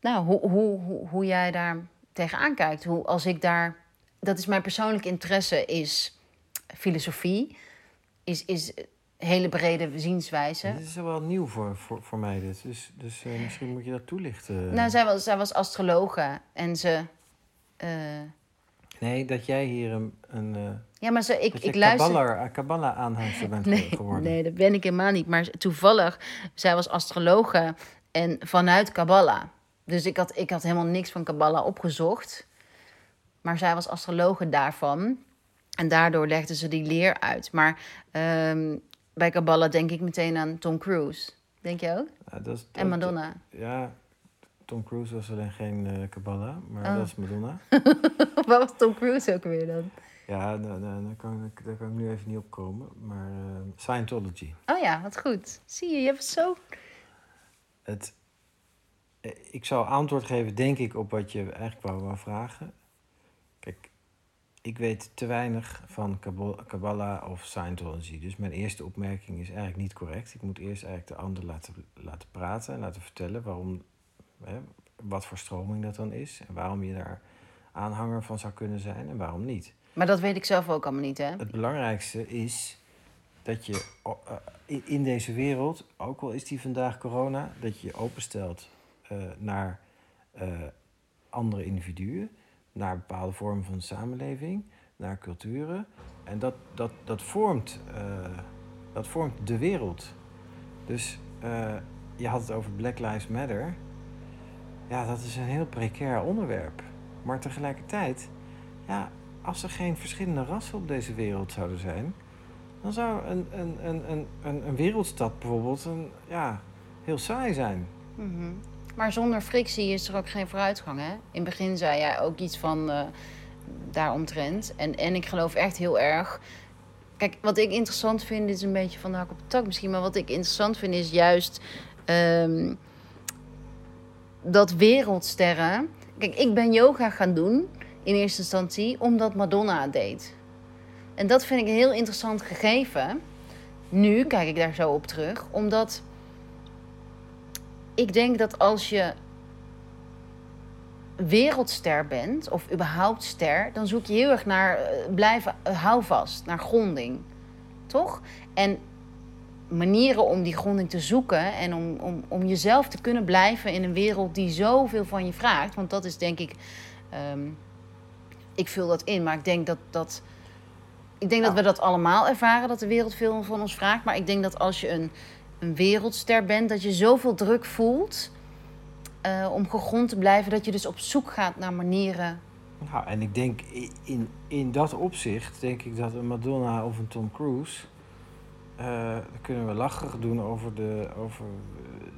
nou, hoe, hoe, hoe, hoe jij daar tegenaan kijkt. Hoe, als ik daar. Dat is mijn persoonlijke interesse, is filosofie, is, is hele brede zienswijze. Dit is wel nieuw voor, voor, voor mij, dit. Dus, dus eh, misschien moet je dat toelichten. Nou, zij was, zij was astrologe en ze. eh, Nee, dat jij hier een, een eh, ja, maar ze, ik, ik luister. Kabbalah, Kabbalah aanhangster bent Nee, geworden. <laughs> nee, dat ben ik helemaal niet. Maar toevallig, zij was astrologe en vanuit Kabbalah. Dus ik had, ik had helemaal niks van Kabbalah opgezocht. Maar zij was astrologe daarvan. En daardoor legde ze die leer uit. Maar ehm, bij Kabbalah denk ik meteen aan Tom Cruise. Denk je ook? Ja, dat is, En dat- Madonna. Ja, Tom Cruise was alleen geen eh, Kabbalah, maar Oh. dat is Madonna. <laughs> Waar was Tom Cruise ook weer dan? Ja, nou, nou, daar, kan ik, daar kan ik nu even niet op komen. Maar eh, Scientology. Oh ja, wat goed. Zie je, je hebt zo... Het, eh, ik zou antwoord geven, denk ik, op wat je eigenlijk wou, wou vragen. Ik weet te weinig van Kabbalah of Scientology. Dus mijn eerste opmerking is eigenlijk niet correct. Ik moet eerst eigenlijk de ander laten, laten praten en laten vertellen waarom, hè, wat voor stroming dat dan is. En waarom je daar aanhanger van zou kunnen zijn en waarom niet. Maar dat weet ik zelf ook allemaal niet, hè? Het belangrijkste is dat je eh, in- in deze wereld, ook al is die vandaag corona, dat je je openstelt eh, naar eh, andere individuen, naar bepaalde vormen van samenleving, naar culturen. En dat, dat, dat, vormt, eh, dat vormt de wereld. Dus eh, je had het over Black Lives Matter. Ja, dat is een heel precair onderwerp. Maar tegelijkertijd, ja, als er geen verschillende rassen op deze wereld zouden zijn, dan zou een, een, een, een, een, een wereldstad bijvoorbeeld een, ja, heel saai zijn. Mhm. Maar zonder frictie is er ook geen vooruitgang, hè? In het begin zei jij ook iets van eh daaromtrent. En, en ik geloof echt heel erg... Kijk, wat ik interessant vind, is een beetje van de hak op de tak misschien... maar wat ik interessant vind is juist ehm, dat wereldsterren... Kijk, ik ben yoga gaan doen in eerste instantie omdat Madonna het deed. En dat vind ik een heel interessant gegeven. Nu kijk ik daar zo op terug, omdat ik denk dat als je wereldster bent, of überhaupt ster, dan zoek je heel erg naar eh, blijven uh, houvast, naar gronding. Toch? En manieren om die gronding te zoeken en om, om, om jezelf te kunnen blijven in een wereld die zoveel van je vraagt. Want dat is denk ik. ehm, ik vul dat in, maar ik denk dat. dat ik denk dat we dat allemaal ervaren, dat de wereld veel van ons vraagt. Maar ik denk dat als je een, een wereldster bent, dat je zoveel druk voelt uh, om gegrond te blijven, dat je dus op zoek gaat naar manieren. Nou, en ik denk in, in, dat opzicht, denk ik dat een Madonna of een Tom Cruise. Uh, dan kunnen we lacherig doen over, de, over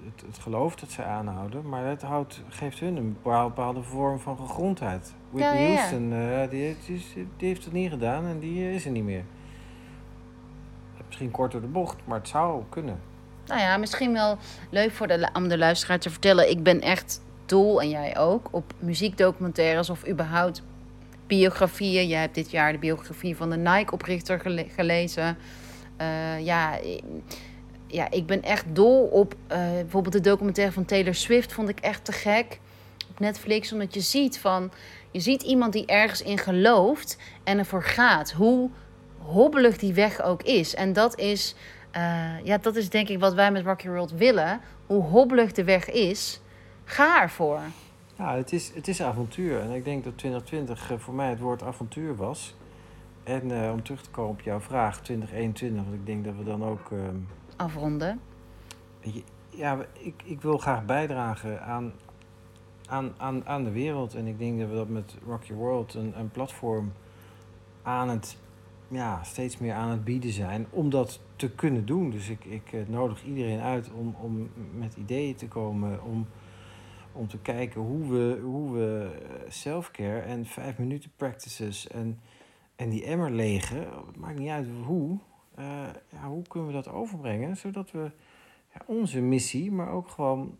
het, het geloof dat zij aanhouden. Maar het houdt, geeft hun een bepaalde vorm van gegrondheid. Whitney ja, ja, ja. Houston, uh, die, die, die, heeft het niet gedaan en die is er niet meer. Misschien kort door de bocht, maar het zou kunnen. Nou ja, misschien wel leuk voor de, om de luisteraar te vertellen. Ik ben echt dol, en jij ook, op muziekdocumentaires of überhaupt biografieën. Jij hebt dit jaar de biografie van de Nike-oprichter gele gelezen. Uh, ja, ja, ik ben echt dol op uh, bijvoorbeeld de documentaire van Taylor Swift. Vond ik echt te gek op Netflix. Omdat je ziet van, je ziet iemand die ergens in gelooft en ervoor gaat. Hoe, hobbelig die weg ook is. En dat is, eh, ja, dat is denk ik wat wij met Rocky World willen. Hoe hobbelig de weg is, ga ervoor. Ja, het is, het is avontuur. En ik denk dat 2020 eh, voor mij het woord avontuur was. En eh, om terug te komen op jouw vraag, 2021, want ik denk dat we dan ook. ehm, Afronden. ja, ik, ik wil graag bijdragen aan, aan, aan, aan de wereld. En ik denk dat we dat met Rocky World een, een platform aan het, ja, steeds meer aan het bieden zijn om dat te kunnen doen. Dus ik, ik eh, nodig iedereen uit om, om met ideeën te komen, om, om te kijken hoe we, hoe we eh, self-care en vijf minuten practices en, en die emmer legen, het maakt niet uit hoe, eh, ja, hoe kunnen we dat overbrengen, zodat we ja, onze missie, maar ook gewoon.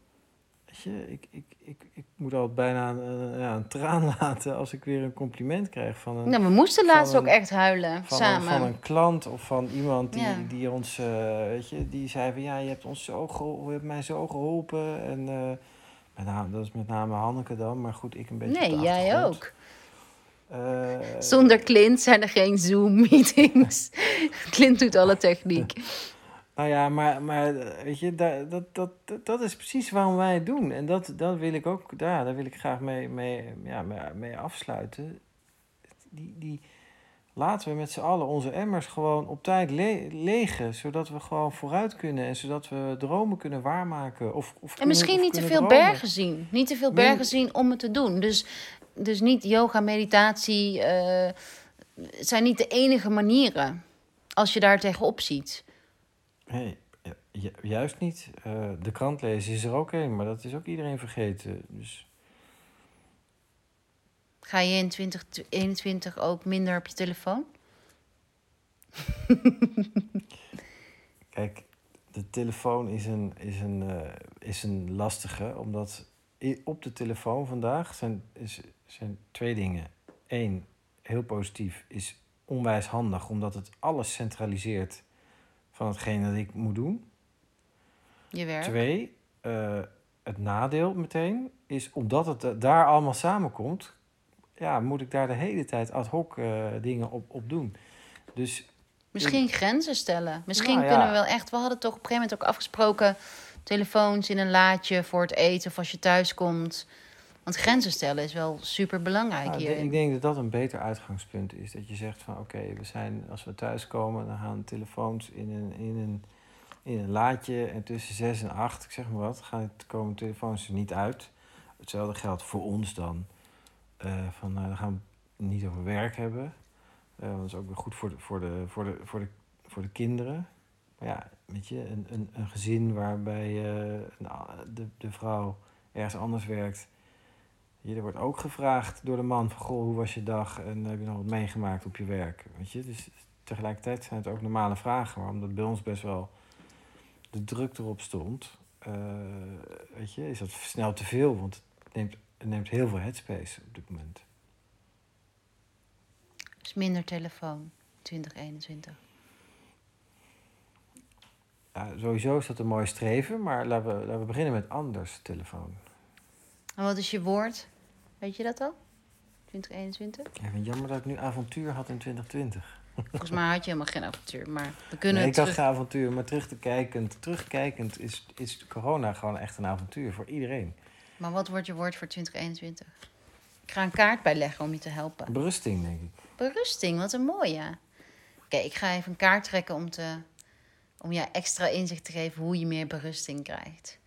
Weet je, ik, ik, ik, ik moet altijd bijna een, ja, een traan <laughs> laten als ik weer een compliment krijg van een, Nou, we moesten laatst een- ook echt huilen, van, een, samen. van een klant of van iemand die, Ja. die ons, eh, weet je, die zei van ja, je hebt ons zo geholpen, je hebt mij zo geholpen. En eh, met name, dat is met name Hanneke dan, maar goed, ik een beetje. nee, jij ook. Eh, Zonder Clint zijn er geen Zoom-meetings. <laughs> Clint doet alle techniek. Nou ja, maar, maar weet je, dat, dat, dat, dat is precies waarom wij het doen. En dat, dat wil ik ook, daar, daar wil ik graag mee, mee, ja, mee, afsluiten. Die, die, laten we met z'n allen onze emmers gewoon op tijd le- legen. Zodat we gewoon vooruit kunnen en zodat we dromen kunnen waarmaken. Of, of En kunnen- misschien of niet te veel dromen. bergen zien. Niet te veel bergen zien om het te doen. Dus, dus niet yoga, meditatie. eh, zijn niet de enige manieren. Als je daar tegenop ziet. Nee, ju- ju- juist niet. Eh, de krant lezen is er ook een, maar dat is ook iedereen vergeten. Dus Ga je in 2021 ook minder op je telefoon? <laughs> Kijk, de telefoon is een, is een, eh, is een lastige, omdat op de telefoon vandaag zijn, is, zijn twee dingen. Eén, heel positief, is onwijs handig, omdat het alles centraliseert van hetgeen dat ik moet doen. Je werk? Twee, eh, het nadeel meteen is, omdat het eh, daar allemaal samenkomt, ja, moet ik daar de hele tijd ad hoc eh, dingen op, op doen. Dus Misschien grenzen stellen. Misschien Nou ja. kunnen we wel echt. We hadden toch op een gegeven moment ook afgesproken. telefoons in een laadje voor het eten of als je thuis komt. Want grenzen stellen is wel super belangrijk Nou, hier. ik denk dat dat een beter uitgangspunt is. Dat je zegt van oké, we zijn als we thuiskomen, dan gaan telefoons in een, in een, in een laadje. En tussen zes en acht, ik zeg maar wat, gaan komen telefoons er niet uit. Hetzelfde geldt voor ons dan. Eh, van nou, dan gaan we niet over werk hebben. Want dat is ook weer goed voor de, voor de, voor de, voor de, voor de kinderen. Maar ja, weet je, een, een, een gezin waarbij de, de vrouw ergens anders werkt. Je, wordt ook gevraagd door de man van, goh, hoe was je dag en heb je nog wat meegemaakt op je werk? Weet je, dus tegelijkertijd zijn het ook normale vragen, maar omdat bij ons best wel de druk erop stond, eh, weet je, is dat snel te veel, want het neemt, het neemt heel veel headspace op dit moment. Dus minder telefoon 2021. Ja, sowieso is dat een mooi streven, maar laten we, laten we beginnen met anders telefoon. En wat is je woord? Weet je dat al? 2021? Ja, ik vind het jammer dat ik nu avontuur had in 2020. Volgens mij had je helemaal geen avontuur. Maar we kunnen Nee, ik had geen avontuur, maar terug te kijkend, terugkijkend is, is corona gewoon echt een avontuur voor iedereen. Maar wat wordt je woord voor 2021? Ik ga een kaart bijleggen om je te helpen. Berusting, denk ik. Berusting, wat een mooie. Oké, ik ga even een kaart trekken om, te, om je extra inzicht te geven hoe je meer berusting krijgt.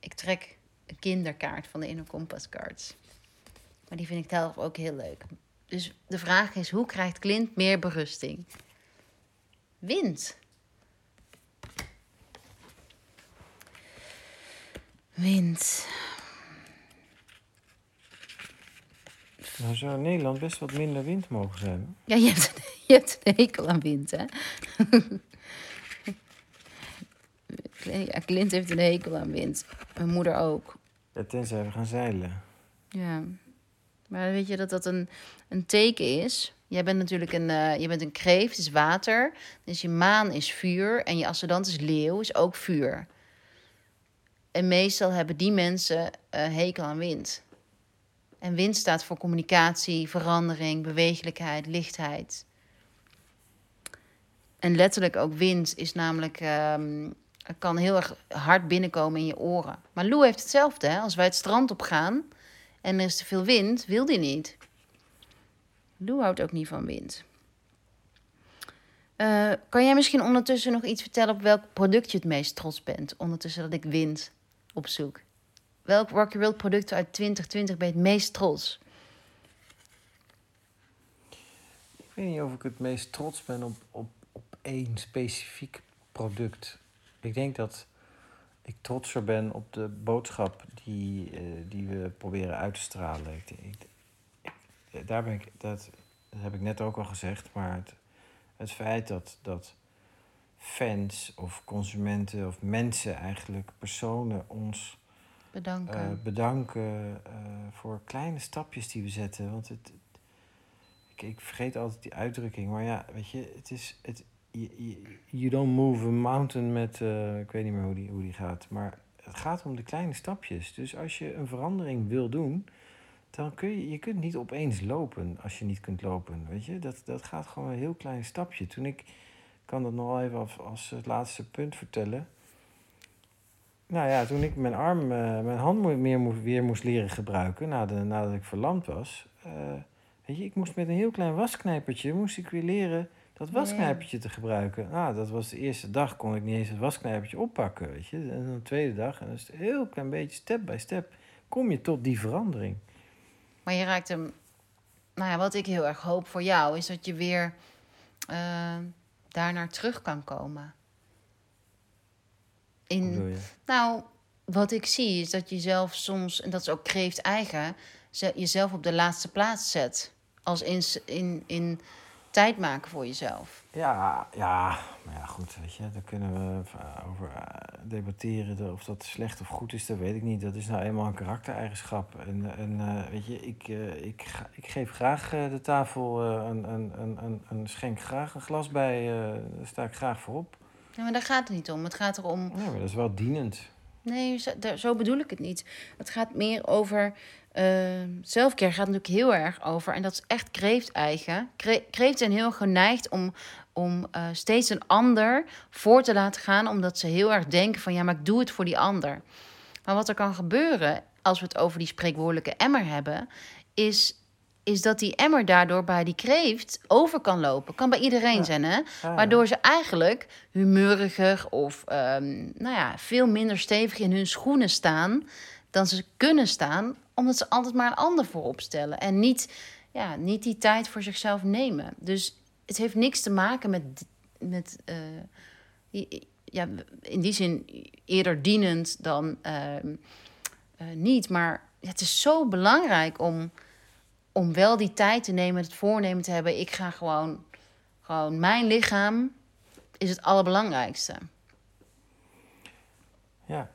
Ik trek kinderkaart van de Inner Compass Cards. Maar die vind ik zelf ook heel leuk. Dus de vraag is, hoe krijgt Clint meer berusting? Wind. Wind. Nou zou in Nederland best wat minder wind mogen zijn. Ja, je hebt, een- <laughs> je hebt een hekel aan wind, hè? <laughs> Ja, Clint heeft een hekel aan wind. Mijn moeder ook. Ja, tenzij we gaan zeilen. Ja. Maar weet je dat dat een, een teken is? Jij bent natuurlijk een, eh, je bent een kreeft, is water. Dus je maan is vuur. En je ascendant is leeuw, is ook vuur. En meestal hebben die mensen eh, hekel aan wind. En wind staat voor communicatie, verandering, bewegelijkheid, lichtheid. en letterlijk ook wind is namelijk... ehm, het kan heel erg hard binnenkomen in je oren. Maar Lou heeft hetzelfde. Hè? Als wij het strand op gaan en er is te veel wind, wil die niet. Lou houdt ook niet van wind. Eh, kan jij misschien ondertussen nog iets vertellen op welk product je het meest trots bent? Ondertussen dat ik wind opzoek. Welk Rocky World product uit 2020 ben je het meest trots? Ik weet niet of ik het meest trots ben op, op, op één specifiek product. Ik denk dat ik trotser ben op de boodschap die, eh, die we proberen uit te stralen. Ik, daar ben ik, dat, dat heb ik net ook al gezegd, maar het, het feit dat, dat fans of consumenten of mensen eigenlijk, personen ons Bedanken. eh, bedanken eh, voor kleine stapjes die we zetten. Want het, ik, ik vergeet altijd die uitdrukking, maar ja, weet je, het is. Het, you, you- don't move a mountain met. eh, ik weet niet meer hoe die, hoe die gaat. Maar het gaat om de kleine stapjes. Dus als je een verandering wil doen, dan kun je. Je kunt niet opeens lopen als je niet kunt lopen. Weet je, dat, dat gaat gewoon een heel klein stapje. Toen ik. Kan dat nog even als, als het laatste punt vertellen. Nou ja, toen ik mijn arm, eh, mijn hand meer moest, weer moest leren gebruiken, nadat, nadat ik verlamd was. eh, weet je, ik moest met een heel klein wasknijpertje, moest ik weer leren dat wasknijpertje te gebruiken. Nou, dat was de eerste dag, kon ik niet eens het wasknijpertje oppakken, weet je. En dan de tweede dag, en dan is een heel klein beetje, step by step, kom je tot die verandering. Maar je raakt hem. Nou ja, wat ik heel erg hoop voor jou is dat je weer eh, daarnaar terug kan komen. In, nou, wat ik zie is dat je zelf soms, en dat is ook kreeft eigen, ze- jezelf op de laatste plaats zet. Als in, in, in tijd maken voor jezelf. Ja, ja, maar ja, goed, weet je, daar kunnen we eh, over eh, debatteren. de- Of dat slecht of goed is, dat weet ik niet. Dat is nou eenmaal een karaktereigenschap. En, en eh, weet je, ik, ik, ik geef graag de tafel een, een, een, een, een schenk graag een glas bij. daar sta ik graag voor op. Ja, maar daar gaat het niet om. Het gaat erom Nee, maar dat is wel dienend. Nee, zo bedoel ik het niet. Het gaat meer over. Zelfcare gaat natuurlijk heel erg over. En dat is echt kreeft-eigen. Kre- kreeft zijn heel geneigd om, om eh, steeds een ander voor te laten gaan. Omdat ze heel erg denken: van ja, maar ik doe het voor die ander. Maar wat er kan gebeuren als we het over die spreekwoordelijke emmer hebben, is. Is dat die emmer daardoor bij die kreeft over kan lopen. Kan bij iedereen Ja. zijn, hè? Ja, Waardoor ze eigenlijk humeuriger of ehm, nou ja, veel minder stevig in hun schoenen staan dan ze kunnen staan, omdat ze altijd maar een ander voorop stellen en niet, ja, niet die tijd voor zichzelf nemen. Dus het heeft niks te maken met, met eh, ja, in die zin eerder dienend dan ehm, eh, niet. Maar het is zo belangrijk om, om wel die tijd te nemen, het voornemen te hebben. Ik ga gewoon, gewoon mijn lichaam is het allerbelangrijkste. Ja,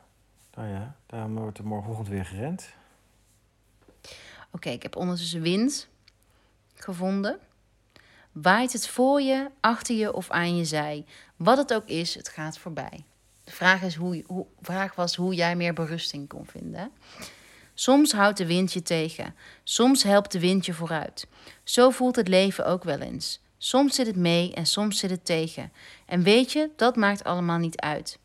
nou ja, daarom wordt er morgenochtend weer gerend. Oké, ik heb ondertussen wind gevonden. Waait het voor je, achter je of aan je zij? Wat het ook is, het gaat voorbij. De vraag, is hoe, hoe, vraag was hoe jij meer berusting kon vinden. Soms houdt de wind je tegen. Soms helpt de wind je vooruit. Zo voelt het leven ook wel eens. Soms zit het mee en soms zit het tegen. En weet je, dat maakt allemaal niet uit.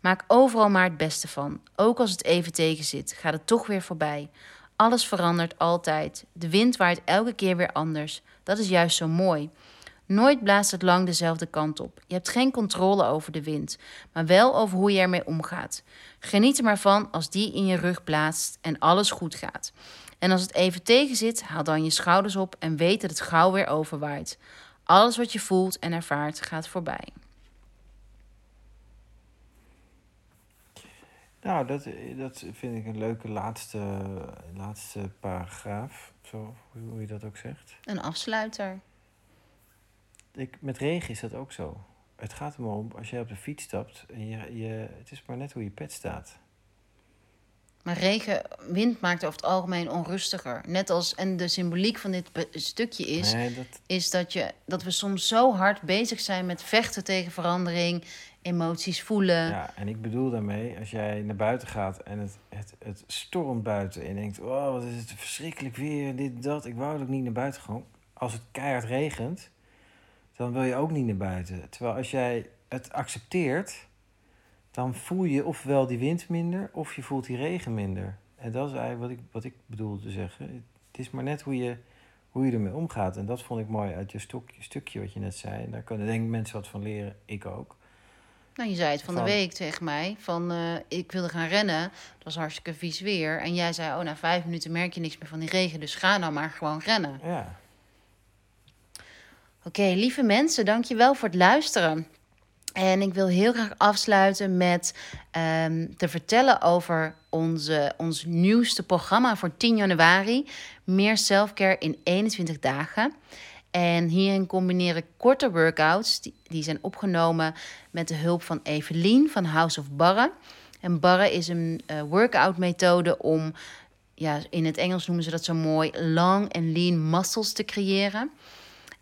Maak overal maar het beste van. Ook als het even tegen zit, gaat het toch weer voorbij. Alles verandert altijd. De wind waait elke keer weer anders. Dat is juist zo mooi. Nooit blaast het lang dezelfde kant op. Je hebt geen controle over de wind, maar wel over hoe je ermee omgaat. Geniet er maar van als die in je rug blaast en alles goed gaat. En als het even tegen zit, haal dan je schouders op en weet dat het gauw weer overwaait. Alles wat je voelt en ervaart gaat voorbij. Nou, dat, dat vind ik een leuke laatste, laatste paragraaf. Zo, hoe je dat ook zegt. Een afsluiter. Ik, met regen is dat ook zo. Het gaat er maar om, als jij op de fiets stapt, en je, je, het is maar net hoe je pet staat. Maar regen, wind maakt over het algemeen onrustiger. Net als, en de symboliek van dit stukje is, Nee, dat, is dat, je, dat we soms zo hard bezig zijn met vechten tegen verandering, emoties voelen. ja, en ik bedoel daarmee, als jij naar buiten gaat en het, het, het stormt buiten en je denkt, oh, wat is het verschrikkelijk weer, dit, dat, ik wou dat ik niet naar buiten gaan. Als het keihard regent, dan wil je ook niet naar buiten. Terwijl als jij het accepteert, dan voel je ofwel die wind minder of je voelt die regen minder. En dat is eigenlijk wat ik, wat ik bedoel te zeggen. Het is maar net hoe je, hoe je ermee omgaat. En dat vond ik mooi uit je stukje, stukje wat je net zei. En daar kunnen denk ik mensen wat van leren, ik ook. Nou, je zei het van, Van- de week tegen mij. Van, eh, ik wilde gaan rennen. Dat was hartstikke vies weer. En jij zei, oh, na vijf minuten merk je niks meer van die regen. Dus ga nou maar gewoon rennen. Ja, Oké, lieve mensen, dankjewel voor het luisteren. En ik wil heel graag afsluiten met ehm, te vertellen over onze, ons nieuwste programma voor 10 januari. Meer selfcare in 21 dagen. En hierin combineren korte workouts. Die, die zijn opgenomen met de hulp van Evelien van House of Barre. En Barre is een eh, workout methode om, ja, in het Engels noemen ze dat zo mooi, long en lean muscles te creëren.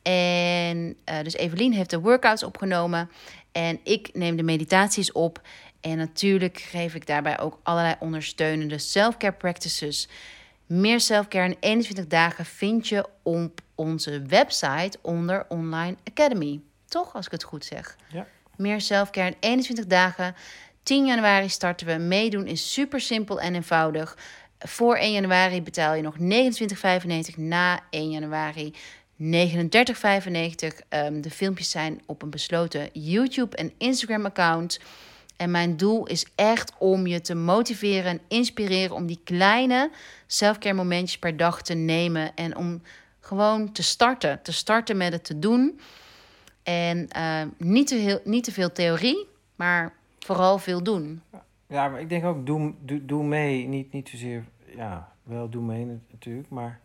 En eh, dus Evelien heeft de workouts opgenomen. En ik neem de meditaties op. En natuurlijk geef ik daarbij ook allerlei ondersteunende self-care practices. Meer self-care in 21 dagen vind je op onze website onder Online Academy. Toch, als ik het goed zeg? Ja. Meer self-care in 21 dagen. 10 januari starten we. Meedoen is super simpel en eenvoudig. Voor 1 januari betaal je nog 29,95. Na 1 januari 39,95. Ehm, de filmpjes zijn op een besloten YouTube en Instagram account. En mijn doel is echt om je te motiveren en inspireren om die kleine selfcare momentjes per dag te nemen. En om gewoon te starten. Te starten met het te doen. En eh, niet, te heel, niet te veel theorie, maar vooral veel doen. ja maar ik denk ook, doe, doe, doe mee. Niet, niet zozeer, ja, wel doe mee nat- natuurlijk, maar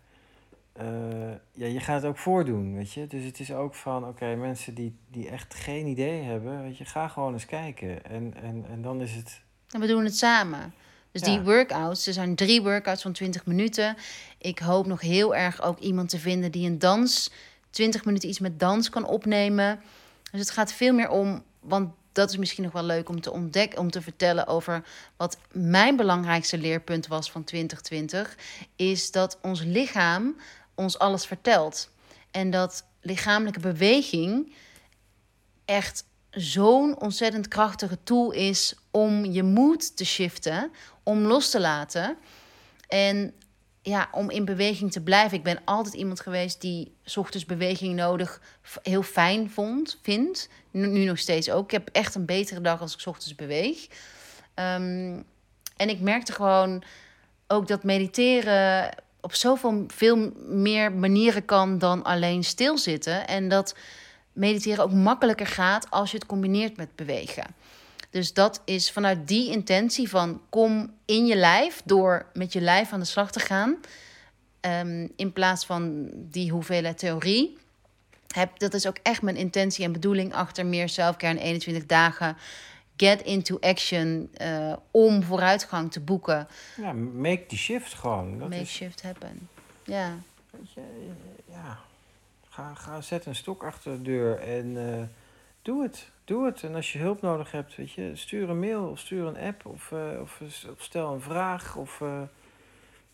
eh, ja, je gaat het ook voordoen, weet je. Dus het is ook van, oké, mensen die, die echt geen idee hebben, weet je, ga gewoon eens kijken. En, en, en dan is het, En we doen het samen. Dus die workouts, er zijn drie workouts van 20 minuten. Ik hoop nog heel erg ook iemand te vinden die een dans, 20 minuten iets met dans kan opnemen. Dus het gaat veel meer om, want dat is misschien nog wel leuk om te ontdekken, om te vertellen over wat mijn belangrijkste leerpunt was van 2020, is dat ons lichaam ons alles vertelt. En dat lichamelijke beweging echt zo'n ontzettend krachtige tool is om je moed te shiften, om los te laten en ja, om in beweging te blijven. Ik ben altijd iemand geweest die ochtends beweging nodig heel fijn vond, vindt. Nu, nog steeds ook. Ik heb echt een betere dag als ik ochtends beweeg. Ehm, en ik merkte gewoon ook dat mediteren op zoveel veel meer manieren kan dan alleen stilzitten. En dat mediteren ook makkelijker gaat als je het combineert met bewegen. Dus dat is vanuit die intentie van kom in je lijf door met je lijf aan de slag te gaan. Ehm, in plaats van die hoeveelheid theorie. Heb, dat is ook echt mijn intentie en bedoeling achter meer selfcare in 21 dagen. Get into action eh, om vooruitgang te boeken. ja, make the shift gewoon. Dat Make is, shift happen. Ja, weet je, ja, ga, ga, zet een stok achter de deur en eh, doe het. Doe het. En als je hulp nodig hebt, weet je, stuur een mail of stuur een app of, eh, of, of stel een vraag. Of, eh,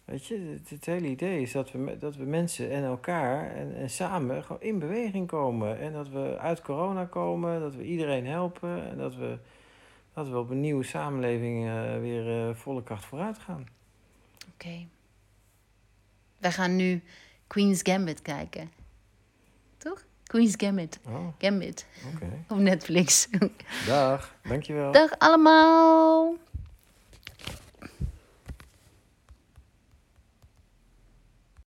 weet je, het, het hele idee is dat we, dat we mensen en elkaar en, en samen gewoon in beweging komen. En dat we uit corona komen, dat we iedereen helpen en dat we, dat we op een nieuwe samenleving eh, weer eh, volle kracht vooruit gaan. oké. Wij gaan nu Queen's Gambit kijken. Toch? Queen's Gambit. Oh, Gambit oké. op Netflix. Dag, dankjewel. Dag allemaal!